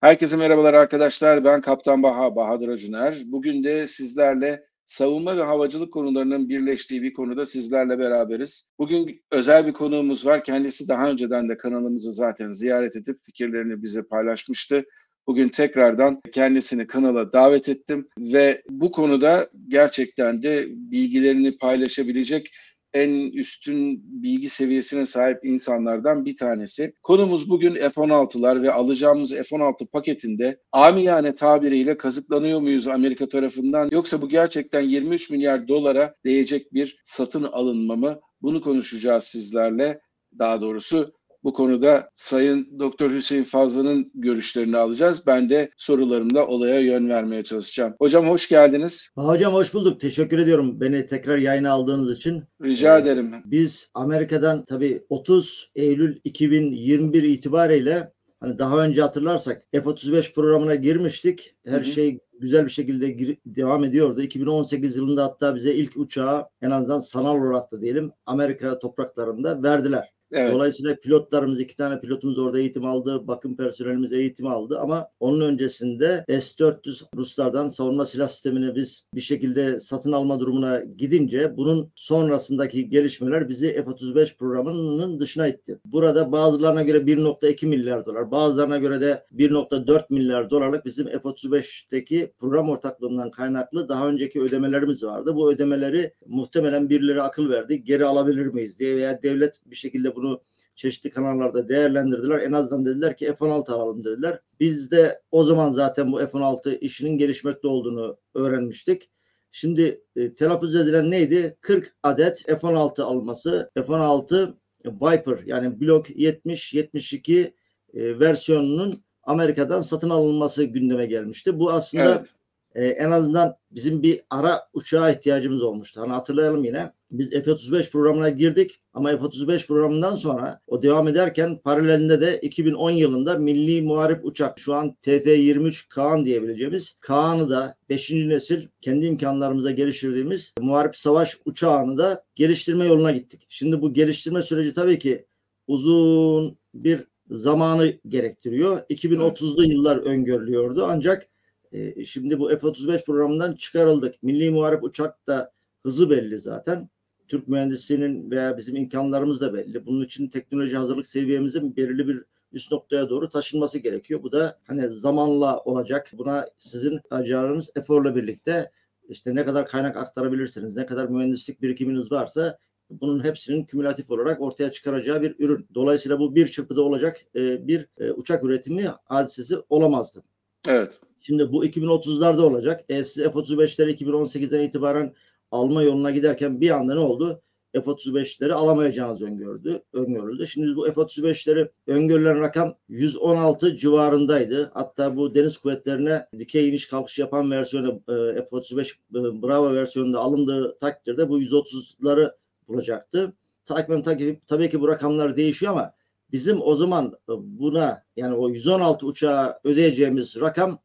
Herkese merhabalar arkadaşlar. Ben Kaptan Baha, Bahadır Acuner. Bugün de sizlerle savunma ve havacılık konularının birleştiği bir konuda sizlerle beraberiz. Bugün özel bir konuğumuz var. Kendisi daha önceden de kanalımızı zaten ziyaret edip fikirlerini bize paylaşmıştı. Bugün tekrardan kendisini kanala davet ettim ve bu konuda gerçekten de bilgilerini paylaşabilecek en üstün bilgi seviyesine sahip insanlardan bir tanesi. Konumuz bugün F-16'lar ve alacağımız F-16 paketinde amiyane tabiriyle kazıklanıyor muyuz Amerika tarafından yoksa bu gerçekten 23 milyar dolara değecek bir satın alınma mı? Bunu konuşacağız sizlerle. Daha doğrusu bu konuda Sayın Doktor Hüseyin Fazlı'nın görüşlerini alacağız. Ben de sorularımla olaya yön vermeye çalışacağım. Hocam hoş geldiniz. Hocam hoş bulduk. Teşekkür ediyorum beni tekrar yayına aldığınız için. Rica Ee, ederim. Biz Amerika'dan tabii 30 Eylül 2021 itibariyle hani daha önce hatırlarsak F-35 programına girmiştik. Her Hı hı. şey güzel bir şekilde gir- devam ediyordu. 2018 yılında hatta bize ilk uçağı en azından sanal olarak da diyelim Amerika topraklarında verdiler. Evet. Dolayısıyla pilotlarımız iki tane pilotumuz orada eğitim aldı. Bakım personelimiz eğitim aldı ama onun öncesinde S-400 Ruslardan savunma silah sistemini biz bir şekilde satın alma durumuna gidince bunun sonrasındaki gelişmeler bizi F-35 programının dışına itti. Burada bazılarına göre 1.2 milyar dolar, bazılarına göre de 1.4 milyar dolarlık bizim F-35'teki program ortaklığından kaynaklı daha önceki ödemelerimiz vardı. Bu ödemeleri muhtemelen birileri akıl verdi. Geri alabilir miyiz diye veya devlet bir şekilde bunu çeşitli kanallarda değerlendirdiler. En azından dediler ki F-16 alalım dediler. Biz de o zaman zaten bu F-16 işinin gelişmekte olduğunu öğrenmiştik. Şimdi e, telaffuz edilen neydi? 40 adet F-16 alması. F-16 Viper yani Block 70-72 e, versiyonunun Amerika'dan satın alınması gündeme gelmişti. Bu aslında Evet. E, en azından bizim bir ara uçağa ihtiyacımız olmuştu. Hani hatırlayalım yine. Biz F-35 programına girdik ama F-35 programından sonra o devam ederken paralelinde de 2010 yılında Milli Muharip Uçak şu an TF-23 Kaan diyebileceğimiz Kaan'ı da 5. nesil kendi imkanlarımıza geliştirdiğimiz muharip savaş uçağını da geliştirme yoluna gittik. Şimdi bu geliştirme süreci tabii ki uzun bir zamanı gerektiriyor. 2030'lu yıllar öngörülüyordu ancak e, şimdi bu F-35 programından çıkarıldık. Milli Muharip Uçak da hızı belli zaten. Türk mühendisliğinin veya bizim imkanlarımız da belli. Bunun için teknoloji hazırlık seviyemizin belirli bir üst noktaya doğru taşınması gerekiyor. Bu da hani zamanla olacak. Buna sizin harcayacağınız eforla birlikte işte ne kadar kaynak aktarabilirsiniz, ne kadar mühendislik birikiminiz varsa bunun hepsinin kümülatif olarak ortaya çıkaracağı bir ürün. Dolayısıyla bu bir çırpıda olacak e, bir e, uçak üretimi hadisesi olamazdı. Evet. Şimdi bu 2030'larda olacak. E, siz F-35'leri 2018'den itibaren alma yoluna giderken bir anda ne oldu? F-35'leri alamayacağınız öngördü, öngörüldü. Şimdi bu F-35'leri öngörülen rakam 116 civarındaydı. Hatta bu deniz kuvvetlerine dikey iniş kalkış yapan versiyonu e, F-35 e, Bravo versiyonunda alındığı takdirde bu 130'ları bulacaktı. Tabii, tabii, tabii ki bu rakamlar değişiyor ama bizim o zaman e, buna yani o 116 uçağa ödeyeceğimiz rakam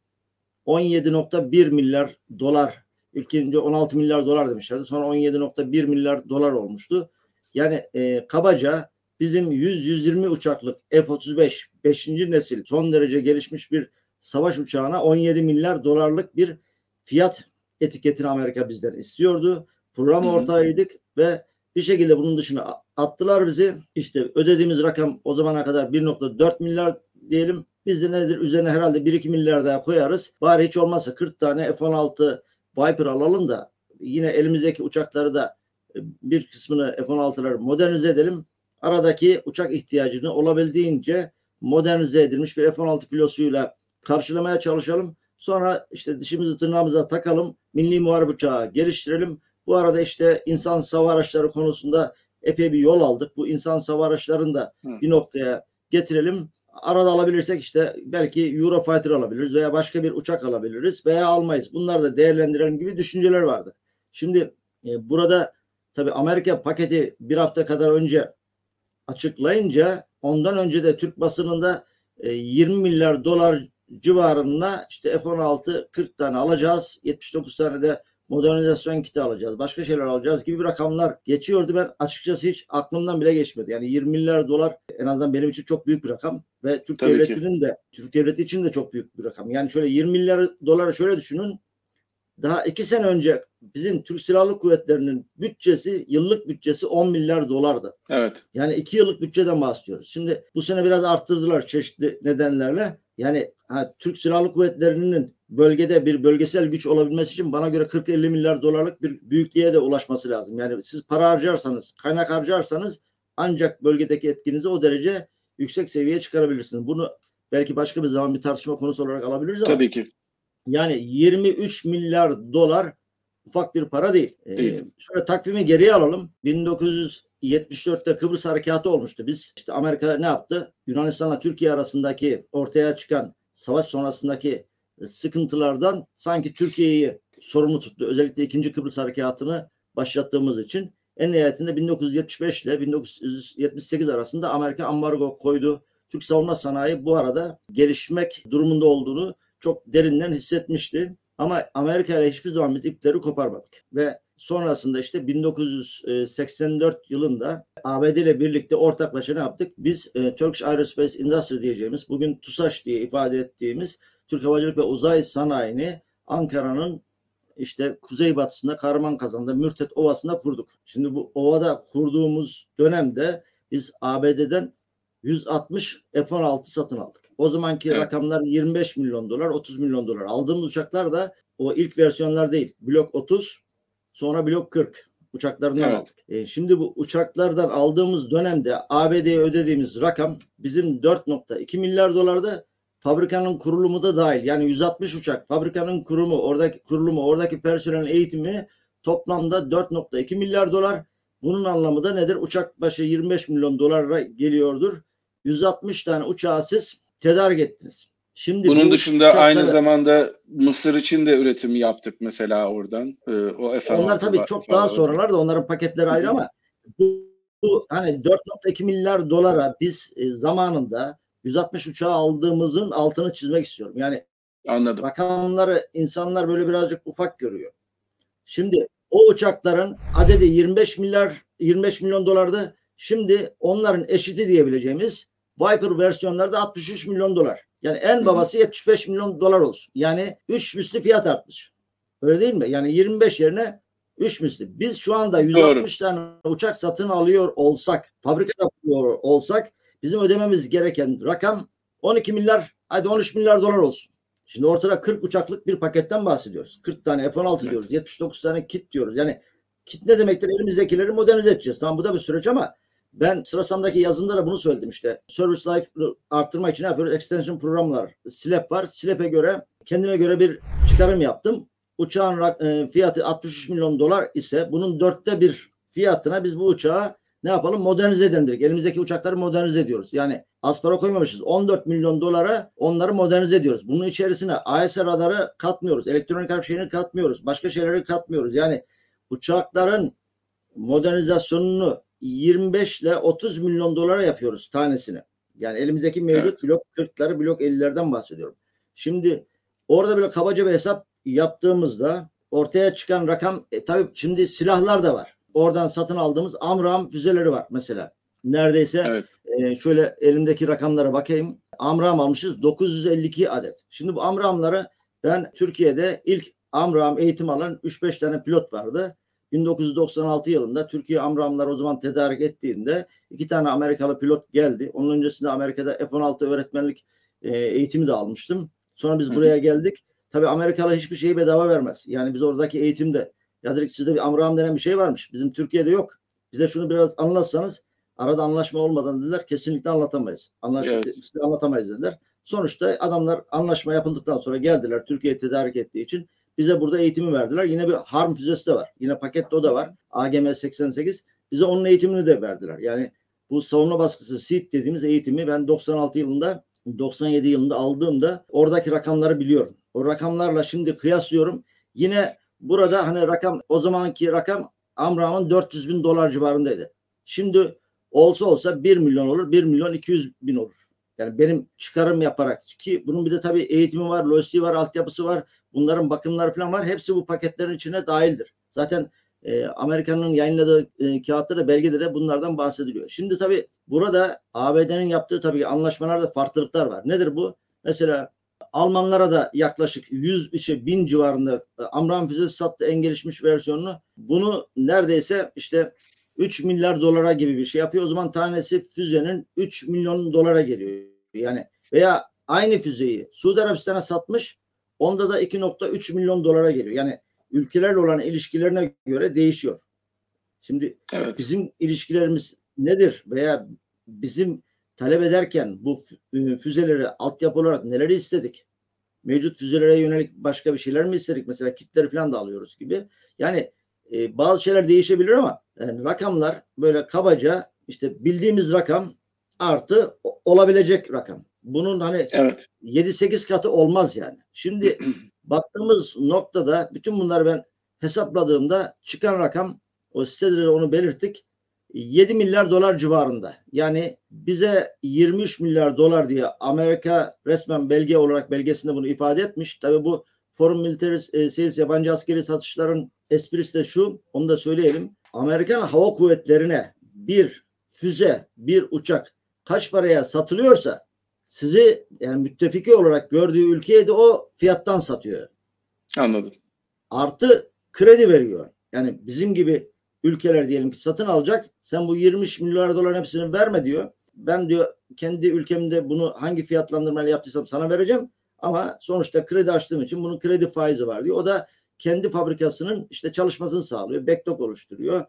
17.1 milyar dolar. İlk önce 16 milyar dolar demişlerdi. Sonra 17.1 milyar dolar olmuştu. Yani e, kabaca bizim 100-120 uçaklık F-35 5. nesil son derece gelişmiş bir savaş uçağına 17 milyar dolarlık bir fiyat etiketini Amerika bizden istiyordu. Program ortağıydık ve bir şekilde bunun dışına attılar bizi. İşte ödediğimiz rakam o zamana kadar 1.4 milyar diyelim. Biz de nedir üzerine herhalde 1-2 milyar daha koyarız. Bari hiç olmazsa 40 tane F-16 Viper alalım da yine elimizdeki uçakları da e, bir kısmını F-16'ları modernize edelim. Aradaki uçak ihtiyacını olabildiğince modernize edilmiş bir F-16 filosuyla karşılamaya çalışalım. Sonra işte dişimizi tırnağımıza takalım. Milli muharip uçağı geliştirelim. Bu arada işte insan hava araçları konusunda epey bir yol aldık. Bu insan hava araçlarını da Hı. bir noktaya getirelim. Arada alabilirsek işte belki Eurofighter alabiliriz veya başka bir uçak alabiliriz veya almayız. Bunları da değerlendirelim gibi düşünceler vardı. Şimdi e, burada tabii Amerika paketi bir hafta kadar önce açıklayınca ondan önce de Türk basınında e, 20 milyar dolar civarında işte F-16 40 tane alacağız. 79 tane de modernizasyon kiti alacağız, başka şeyler alacağız gibi rakamlar geçiyordu. Ben açıkçası hiç aklımdan bile geçmedi. Yani 20 milyar dolar en azından benim için çok büyük bir rakam ve Türk Tabii ki. devletinin de Türk devleti için de çok büyük bir rakam. Yani şöyle 20 milyar doları şöyle düşünün. Daha iki sene önce bizim Türk Silahlı Kuvvetleri'nin bütçesi, yıllık bütçesi 10 milyar dolardı. Evet. Yani iki yıllık bütçeden bahsediyoruz. Şimdi bu sene biraz arttırdılar çeşitli nedenlerle. Yani ha, Türk Silahlı Kuvvetleri'nin bölgede bir bölgesel güç olabilmesi için bana göre 40-50 milyar dolarlık bir büyüklüğe de ulaşması lazım. Yani siz para harcarsanız, kaynak harcarsanız ancak bölgedeki etkinizi o derece yüksek seviyeye çıkarabilirsiniz. Bunu belki başka bir zaman bir tartışma konusu olarak alabiliriz ama Tabii ki. yani 23 milyar dolar ufak bir para değil. Ee, Değil. şöyle takvimi geriye alalım. 1974'te Kıbrıs Harekatı olmuştu. Biz işte Amerika ne yaptı? Yunanistan'la Türkiye arasındaki ortaya çıkan savaş sonrasındaki sıkıntılardan sanki Türkiye'yi sorumlu tuttu. Özellikle 2. Kıbrıs Harekatı'nı başlattığımız için. En nihayetinde 1975 ile 1978 arasında Amerika ambargo koydu. Türk savunma sanayi bu arada gelişmek durumunda olduğunu çok derinden hissetmişti. Ama Amerika ile hiçbir zaman biz ipleri koparmadık. Ve sonrasında işte 1984 yılında ABD ile birlikte ortaklaşa ne yaptık? Biz e, Turkish Aerospace Industry diyeceğimiz, bugün TUSAŞ diye ifade ettiğimiz Türk Havacılık ve Uzay Sanayi'ni Ankara'nın işte kuzeybatısında Kahraman Kazan'da Mürtet Ovası'nda kurduk. Şimdi bu ovada kurduğumuz dönemde biz ABD'den 160 F-16 satın aldık. O zamanki Evet. rakamlar 25 milyon dolar, 30 milyon dolar. Aldığımız uçaklar da o ilk versiyonlar değil. Blok 30, sonra blok 40 uçaklarından Evet. aldık. E, şimdi bu uçaklardan aldığımız dönemde ABD'ye ödediğimiz rakam bizim 4.2 milyar dolarda fabrikanın kurulumu da dahil. Yani 160 uçak, fabrikanın kurumu, oradaki kurulumu, oradaki personelin eğitimi toplamda 4.2 milyar dolar. Bunun anlamı da nedir? Uçak başı 25 milyon dolara geliyordur. 160 tane uçağı siz tedarik ettiniz. Şimdi Bunun bu dışında uçakları- aynı zamanda Mısır için de üretim yaptık mesela oradan. Ee, o F-16 onlar tabii var- çok daha sonralar da onların paketleri ayrı ama bu, bu hani 4.2 milyar dolara biz e, zamanında 160 uçağı aldığımızın altını çizmek istiyorum. Yani Anladım. rakamları insanlar böyle birazcık ufak görüyor. Şimdi o uçakların adedi 25 milyar 25 milyon dolardı. Şimdi onların eşiti diyebileceğimiz Viper versiyonları da 63 milyon dolar. Yani en babası 75 milyon dolar olsun. Yani 3 misli fiyat artmış. Öyle değil mi? Yani 25 yerine 3 misli. Biz şu anda 160 tane uçak satın alıyor olsak, fabrikada kuruyor olsak bizim ödememiz gereken rakam 12 milyar hadi 13 milyar dolar olsun. Şimdi ortada 40 uçaklık bir paketten bahsediyoruz. 40 tane F-16 Evet. diyoruz. 79 tane kit diyoruz. Yani kit ne demektir? Elimizdekileri modernize edeceğiz. Tamam bu da bir süreç ama ben sırasamdaki yazımda da bunu söyledim işte. Service Life'ı arttırmak için ne yapıyoruz? Extension programlar. SLAP var. SLAP'e göre kendime göre bir çıkarım yaptım. Uçağın e, fiyatı 63 milyon dolar ise bunun dörtte bir fiyatına biz bu uçağı ne yapalım? Modernize edelim dedik. Elimizdeki uçakları modernize ediyoruz. Yani az para koymamışız. 14 milyon dolara onları modernize ediyoruz. Bunun içerisine AES radarı katmıyoruz. Elektronik harp şeyini katmıyoruz. Başka şeyleri katmıyoruz. Yani uçakların modernizasyonunu 25 ile 30 milyon dolara yapıyoruz tanesini. Yani elimizdeki mevcut Evet. blok 40'ları blok 50'lerden bahsediyorum. Şimdi orada böyle kabaca bir hesap yaptığımızda ortaya çıkan rakam e, tabii şimdi silahlar da var. Oradan satın aldığımız Amram füzeleri var mesela. Neredeyse Evet. e, şöyle elimdeki rakamlara bakayım. Amram almışız 952 adet. Şimdi bu Amramları ben Türkiye'de ilk Amram eğitim alan 3-5 tane pilot vardı. 1996 yılında Türkiye Amramlar o zaman tedarik ettiğinde iki tane Amerikalı pilot geldi. Onun öncesinde Amerika'da F-16 öğretmenlik e, eğitimi de almıştım. Sonra biz buraya geldik. Tabii Amerikalı hiçbir şeyi bedava vermez. Yani biz oradaki eğitimde ya dedik sizde bir Amram denen bir şey varmış. Bizim Türkiye'de yok. Bize şunu biraz anlatsanız arada anlaşma olmadan dediler kesinlikle anlatamayız. Anlaş Evet. anlatamayız dediler. Sonuçta adamlar anlaşma yapıldıktan sonra geldiler Türkiye tedarik ettiği için bize burada eğitimi verdiler. Yine bir harm füzesi de var. Yine pakette o da var. AGM 88. Bize onun eğitimini de verdiler. Yani bu savunma baskısı SEED dediğimiz eğitimi ben 96 yılında 97 yılında aldığımda oradaki rakamları biliyorum. O rakamlarla şimdi kıyaslıyorum. Yine burada hani rakam o zamanki rakam Amram'ın 400 bin dolar civarındaydı. Şimdi olsa olsa 1 milyon olur, 1 milyon 200 bin olur. Yani benim çıkarım yaparak ki bunun bir de tabii eğitimi var, lojistiği var, altyapısı var. Bunların bakımları falan var. Hepsi bu paketlerin içine dahildir. Zaten e, Amerika'nın yayınladığı e, kağıtta da bunlardan bahsediliyor. Şimdi tabii burada ABD'nin yaptığı tabii anlaşmalarda farklılıklar var. Nedir bu? Mesela Almanlara da yaklaşık 100 işte 1000 civarında e, Amram füzesi sattı en gelişmiş versiyonunu. Bunu neredeyse işte 3 milyar dolara gibi bir şey yapıyor. O zaman tanesi füzenin 3 milyon dolara geliyor. Yani veya aynı füzeyi Suudi Arabistan'a satmış. Onda da 2.3 milyon dolara geliyor. Yani ülkelerle olan ilişkilerine göre değişiyor. Şimdi evet. bizim ilişkilerimiz nedir veya bizim talep ederken bu e, füzeleri altyapı olarak neleri istedik? Mevcut füzelere yönelik başka bir şeyler mi istedik? Mesela kitleri falan da alıyoruz gibi. Yani e, bazı şeyler değişebilir ama yani rakamlar böyle kabaca işte bildiğimiz rakam artı olabilecek rakam. Bunun hani evet. 7-8 katı olmaz yani. Şimdi baktığımız noktada bütün bunları ben hesapladığımda çıkan rakam o sitede onu belirttik. 7 milyar dolar civarında. Yani bize 23 milyar dolar diye Amerika resmen belge olarak belgesinde bunu ifade etmiş. Tabi bu Foreign Military e, Sales yabancı askeri satışların esprisi de şu. Onu da söyleyelim. Amerikan Hava Kuvvetleri'ne bir füze, bir uçak kaç paraya satılıyorsa sizi yani müttefiki olarak gördüğü ülkeye de o fiyattan satıyor. Anladım. Artı kredi veriyor. Yani bizim gibi ülkeler diyelim ki satın alacak. Sen bu 20 milyar doların hepsini verme diyor. Ben diyor kendi ülkemde bunu hangi fiyatlandırmayla yaptıysam sana vereceğim. Ama sonuçta kredi açtığım için bunun kredi faizi var diyor. O da kendi fabrikasının işte çalışmasını sağlıyor. Backlog oluşturuyor.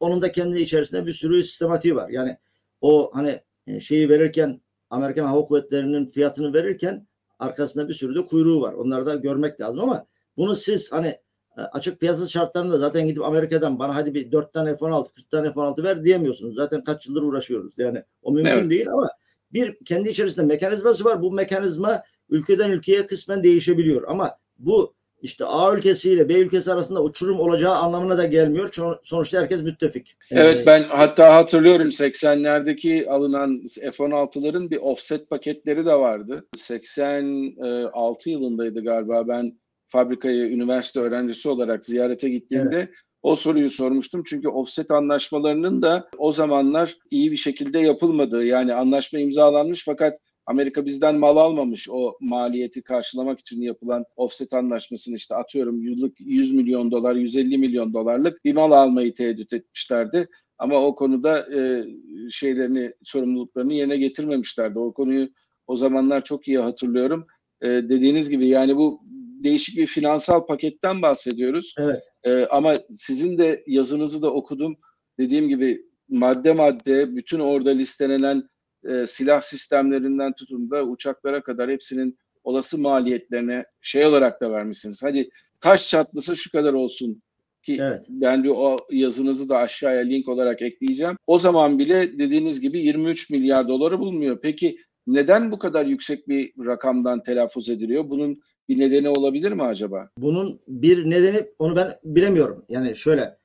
Onun da kendi içerisinde bir sürü sistematiği var. Yani o hani e, şeyi verirken Amerikan Hava Kuvvetleri'nin fiyatını verirken arkasında bir sürü de kuyruğu var. Onları da görmek lazım ama bunu siz hani açık piyasa şartlarında zaten gidip Amerika'dan bana hadi bir 4 tane F-16, 40 tane F-16 ver diyemiyorsunuz. Zaten kaç yıldır uğraşıyoruz. Yani o mümkün evet. değil ama bir kendi içerisinde mekanizması var. Bu mekanizma ülkeden ülkeye kısmen değişebiliyor. Ama bu işte A ülkesiyle B ülkesi arasında uçurum olacağı anlamına da gelmiyor. Sonuçta herkes müttefik. Evet ee, ben hatta hatırlıyorum 80'lerdeki alınan F-16'ların bir offset paketleri de vardı. 86 yılındaydı galiba ben fabrikayı üniversite öğrencisi olarak ziyarete gittiğimde evet. O soruyu sormuştum çünkü offset anlaşmalarının da o zamanlar iyi bir şekilde yapılmadığı yani anlaşma imzalanmış fakat Amerika bizden mal almamış o maliyeti karşılamak için yapılan offset anlaşmasını işte atıyorum yıllık 100 milyon dolar 150 milyon dolarlık bir mal almayı tehdit etmişlerdi. Ama o konuda e, şeylerini sorumluluklarını yerine getirmemişlerdi. O konuyu o zamanlar çok iyi hatırlıyorum. E, dediğiniz gibi yani bu değişik bir finansal paketten bahsediyoruz. Evet. E, ama sizin de yazınızı da okudum. Dediğim gibi madde madde bütün orada listelenen e, silah sistemlerinden tutun da uçaklara kadar hepsinin olası maliyetlerine şey olarak da vermişsiniz. Hadi taş çatlısı şu kadar olsun ki evet. ben de o yazınızı da aşağıya link olarak ekleyeceğim. O zaman bile dediğiniz gibi 23 milyar doları bulmuyor. Peki neden bu kadar yüksek bir rakamdan telaffuz ediliyor? Bunun bir nedeni olabilir mi acaba? Bunun bir nedeni onu ben bilemiyorum. Yani şöyle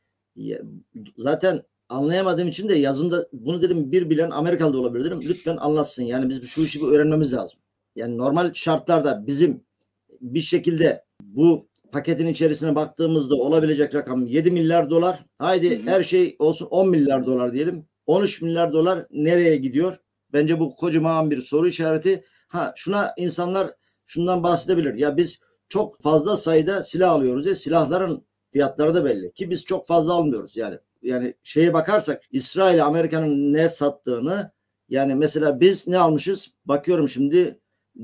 zaten anlayamadığım için de yazında bunu dedim bir bilen Amerikalı da olabilir dedim. Lütfen anlatsın. Yani biz şu işi bir öğrenmemiz lazım. Yani normal şartlarda bizim bir şekilde bu paketin içerisine baktığımızda olabilecek rakam 7 milyar dolar. Haydi hı hı. her şey olsun 10 milyar dolar diyelim. 13 milyar dolar nereye gidiyor? Bence bu kocaman bir soru işareti. Ha şuna insanlar şundan bahsedebilir. Ya biz çok fazla sayıda silah alıyoruz ya silahların fiyatları da belli ki biz çok fazla almıyoruz yani yani şeye bakarsak İsrail Amerika'nın ne sattığını yani mesela biz ne almışız? Bakıyorum şimdi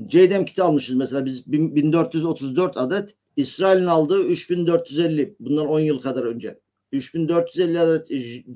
JDM kiti almışız mesela biz 1434 adet. İsrail'in aldığı 3450 bundan 10 yıl kadar önce. 3450 adet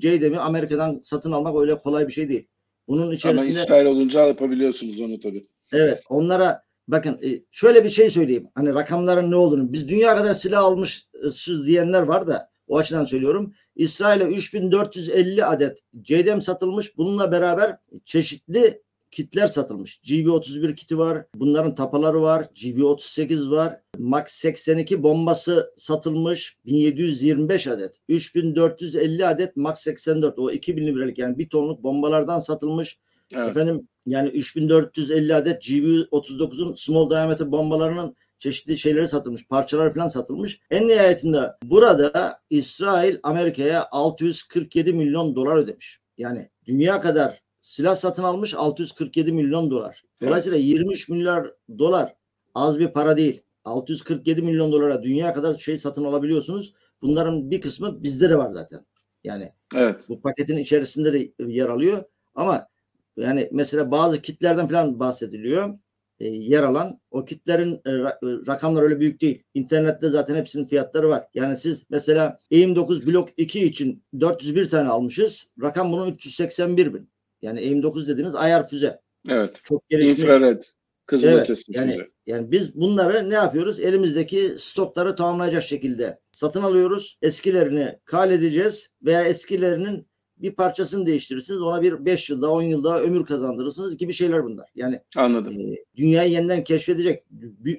JDM'i Amerika'dan satın almak öyle kolay bir şey değil. Bunun içerisinde Ama İsrail olunca yapabiliyorsunuz onu tabii. Evet, onlara bakın e, şöyle bir şey söyleyeyim. Hani rakamların ne olduğunu biz dünya kadar silah almışız diyenler var da o açıdan söylüyorum. İsrail'e 3450 adet CDM satılmış. Bununla beraber çeşitli kitler satılmış. GB31 kiti var. Bunların tapaları var. GB38 var. Max 82 bombası satılmış. 1725 adet. 3450 adet Max 84. O 2000 liralık yani bir tonluk bombalardan satılmış. Evet. Efendim Yani 3450 adet GBU-39'un small diameter bombalarının çeşitli şeyleri satılmış, parçaları falan satılmış. En nihayetinde burada İsrail Amerika'ya 647 milyon dolar ödemiş. Yani dünya kadar silah satın almış 647 milyon dolar. Dolayısıyla 23 milyar dolar az bir para değil. 647 milyon dolara dünya kadar şey satın alabiliyorsunuz. Bunların bir kısmı bizde de var zaten. Yani Evet. bu paketin içerisinde de yer alıyor. Ama yani mesela bazı kitlerden falan bahsediliyor. E, yer alan o kitlerin e, ra- rakamlar öyle büyük değil. İnternette zaten hepsinin fiyatları var. Yani siz mesela AIM-9 Blok 2 için 401 tane almışız. Rakam bunun 381 bin. Yani AIM-9 dediğimiz ayar füze. Evet. Çok gelişmiş. İnfrared. Kızıl Evet, ötesi yani- füze. Yani biz bunları ne yapıyoruz? Elimizdeki stokları tamamlayacak şekilde satın alıyoruz. Eskilerini kal edeceğiz veya eskilerinin bir parçasını değiştirirsiniz. Ona bir 5 yılda 10 yılda ömür kazandırırsınız gibi şeyler bunlar. Yani Anladım. e, dünyayı yeniden keşfedecek,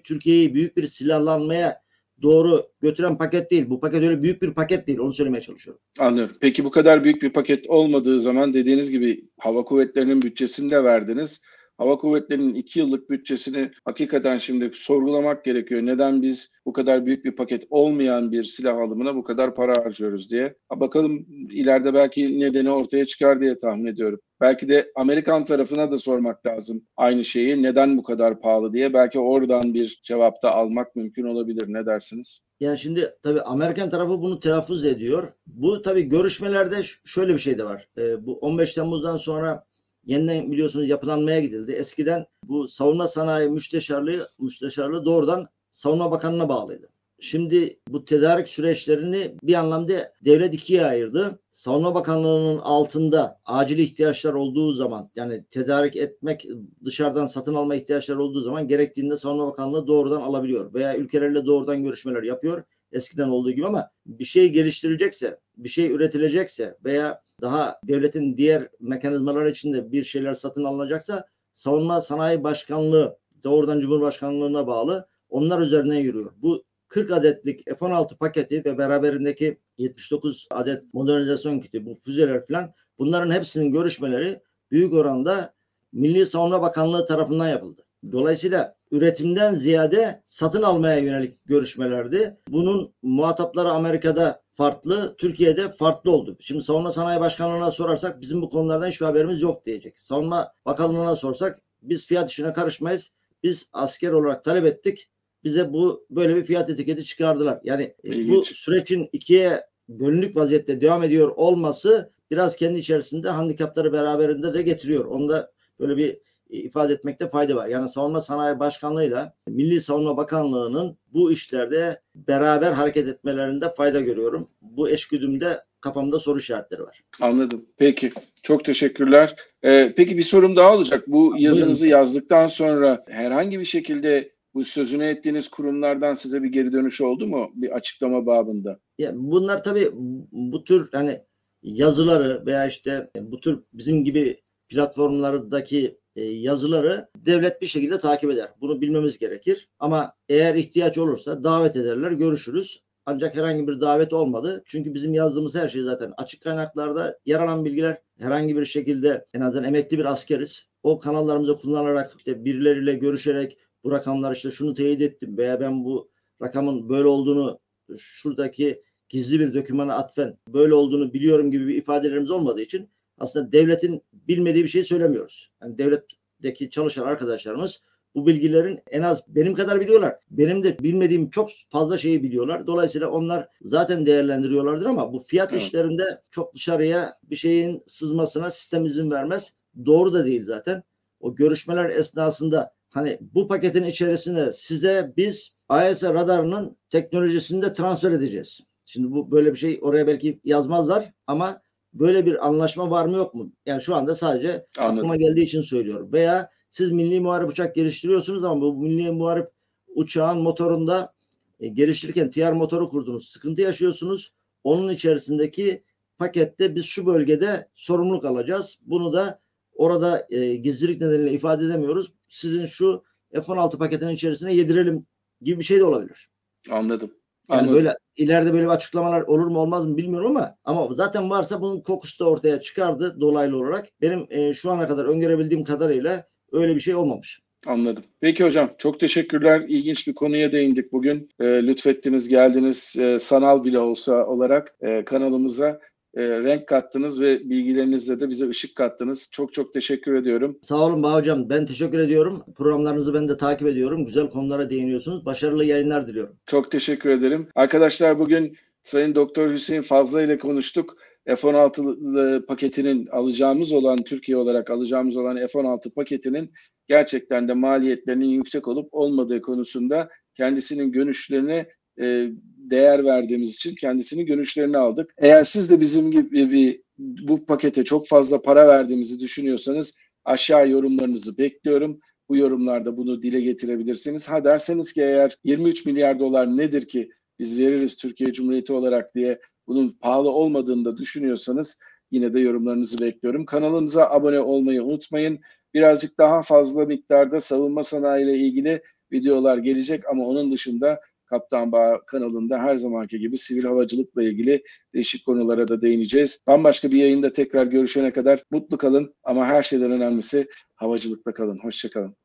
Türkiye'yi büyük bir silahlanmaya doğru götüren paket değil. Bu paket öyle büyük bir paket değil. Onu söylemeye çalışıyorum. Anlıyorum. Peki bu kadar büyük bir paket olmadığı zaman dediğiniz gibi hava kuvvetlerinin bütçesini de verdiniz. Hava kuvvetlerinin iki yıllık bütçesini hakikaten şimdi sorgulamak gerekiyor. Neden biz bu kadar büyük bir paket olmayan bir silah alımına bu kadar para harcıyoruz diye. Bakalım ileride belki nedeni ortaya çıkar diye tahmin ediyorum. Belki de Amerikan tarafına da sormak lazım aynı şeyi. Neden bu kadar pahalı diye. Belki oradan bir cevap da almak mümkün olabilir. Ne dersiniz? Yani şimdi tabii Amerikan tarafı bunu telaffuz ediyor. Bu tabii görüşmelerde şöyle bir şey de var. Ee, bu 15 Temmuz'dan sonra yeniden biliyorsunuz yapılanmaya gidildi. Eskiden bu savunma sanayi müsteşarlığı müsteşarlığı doğrudan Savunma Bakanlığı'na bağlıydı. Şimdi bu tedarik süreçlerini bir anlamda devlet ikiye ayırdı. Savunma Bakanlığı'nın altında acil ihtiyaçlar olduğu zaman yani tedarik etmek dışarıdan satın alma ihtiyaçları olduğu zaman gerektiğinde Savunma Bakanlığı doğrudan alabiliyor veya ülkelerle doğrudan görüşmeler yapıyor eskiden olduğu gibi ama bir şey geliştirilecekse, bir şey üretilecekse veya daha devletin diğer mekanizmaları içinde bir şeyler satın alınacaksa Savunma Sanayi Başkanlığı doğrudan Cumhurbaşkanlığına bağlı onlar üzerine yürüyor. Bu 40 adetlik F-16 paketi ve beraberindeki 79 adet modernizasyon kiti, bu füzeler falan bunların hepsinin görüşmeleri büyük oranda Milli Savunma Bakanlığı tarafından yapıldı. Dolayısıyla üretimden ziyade satın almaya yönelik görüşmelerdi. Bunun muhatapları Amerika'da farklı, Türkiye'de farklı oldu. Şimdi Savunma Sanayi Başkanlığı'na sorarsak bizim bu konulardan hiçbir haberimiz yok diyecek. Savunma Bakanlığı'na sorsak biz fiyat işine karışmayız. Biz asker olarak talep ettik. Bize bu böyle bir fiyat etiketi çıkardılar. Yani e, bu İlginç. sürecin ikiye bölünük vaziyette devam ediyor olması biraz kendi içerisinde handikapları beraberinde de getiriyor. Onu da böyle bir ifade etmekte fayda var. Yani Savunma Sanayi Başkanlığı'yla Milli Savunma Bakanlığı'nın bu işlerde beraber hareket etmelerinde fayda görüyorum. Bu eşgüdümde kafamda soru işaretleri var. Anladım. Peki. Çok teşekkürler. Ee, peki bir sorum daha olacak. Bu yazınızı yazdıktan sonra herhangi bir şekilde bu sözünü ettiğiniz kurumlardan size bir geri dönüş oldu mu? Bir açıklama babında. Ya bunlar tabii bu tür hani yazıları veya işte bu tür bizim gibi platformlardaki e, yazıları devlet bir şekilde takip eder. Bunu bilmemiz gerekir. Ama eğer ihtiyaç olursa davet ederler, görüşürüz. Ancak herhangi bir davet olmadı. Çünkü bizim yazdığımız her şey zaten açık kaynaklarda yer alan bilgiler. Herhangi bir şekilde en azından emekli bir askeriz. O kanallarımızı kullanarak işte birileriyle görüşerek bu rakamlar işte şunu teyit ettim veya ben bu rakamın böyle olduğunu şuradaki gizli bir dokümana atfen böyle olduğunu biliyorum gibi bir ifadelerimiz olmadığı için aslında devletin bilmediği bir şey söylemiyoruz. Yani devletteki çalışan arkadaşlarımız bu bilgilerin en az benim kadar biliyorlar. Benim de bilmediğim çok fazla şeyi biliyorlar. Dolayısıyla onlar zaten değerlendiriyorlardır ama bu fiyat Evet. işlerinde çok dışarıya bir şeyin sızmasına sistem izin vermez. Doğru da değil zaten. O görüşmeler esnasında hani bu paketin içerisinde size biz AES radarının teknolojisini de transfer edeceğiz. Şimdi bu böyle bir şey oraya belki yazmazlar ama böyle bir anlaşma var mı yok mu? Yani şu anda sadece Anladım. aklıma geldiği için söylüyorum. Veya siz milli muharip uçak geliştiriyorsunuz ama bu milli muharip uçağın motorunda e, geliştirirken TR motoru kurdunuz. Sıkıntı yaşıyorsunuz. Onun içerisindeki pakette biz şu bölgede sorumluluk alacağız. Bunu da orada e, gizlilik nedeniyle ifade edemiyoruz. Sizin şu F-16 paketinin içerisine yedirelim gibi bir şey de olabilir. Anladım. Yani Anladım. böyle ileride böyle açıklamalar olur mu olmaz mı bilmiyorum ama ama zaten varsa bunun kokusu da ortaya çıkardı dolaylı olarak. Benim e, şu ana kadar öngörebildiğim kadarıyla öyle bir şey olmamış. Anladım. Peki hocam çok teşekkürler. İlginç bir konuya değindik bugün. E, lütfettiniz, geldiniz. E, sanal bile olsa olarak e, kanalımıza e, renk kattınız ve bilgilerinizle de bize ışık kattınız. Çok çok teşekkür ediyorum. Sağ olun Bağ Hocam. Ben teşekkür ediyorum. Programlarınızı ben de takip ediyorum. Güzel konulara değiniyorsunuz. Başarılı yayınlar diliyorum. Çok teşekkür ederim. Arkadaşlar bugün Sayın Doktor Hüseyin Fazla ile konuştuk. F-16 paketinin alacağımız olan Türkiye olarak alacağımız olan F-16 paketinin gerçekten de maliyetlerinin yüksek olup olmadığı konusunda kendisinin görüşlerine e, değer verdiğimiz için kendisinin görüşlerini aldık. Eğer siz de bizim gibi bir bu pakete çok fazla para verdiğimizi düşünüyorsanız aşağı yorumlarınızı bekliyorum. Bu yorumlarda bunu dile getirebilirsiniz. Ha derseniz ki eğer 23 milyar dolar nedir ki biz veririz Türkiye Cumhuriyeti olarak diye bunun pahalı olmadığını da düşünüyorsanız yine de yorumlarınızı bekliyorum. Kanalımıza abone olmayı unutmayın. Birazcık daha fazla miktarda savunma sanayi ile ilgili videolar gelecek ama onun dışında Kaptan Bağ kanalında her zamanki gibi sivil havacılıkla ilgili değişik konulara da değineceğiz. Bambaşka bir yayında tekrar görüşene kadar mutlu kalın ama her şeyden önemlisi havacılıkta kalın. Hoşçakalın.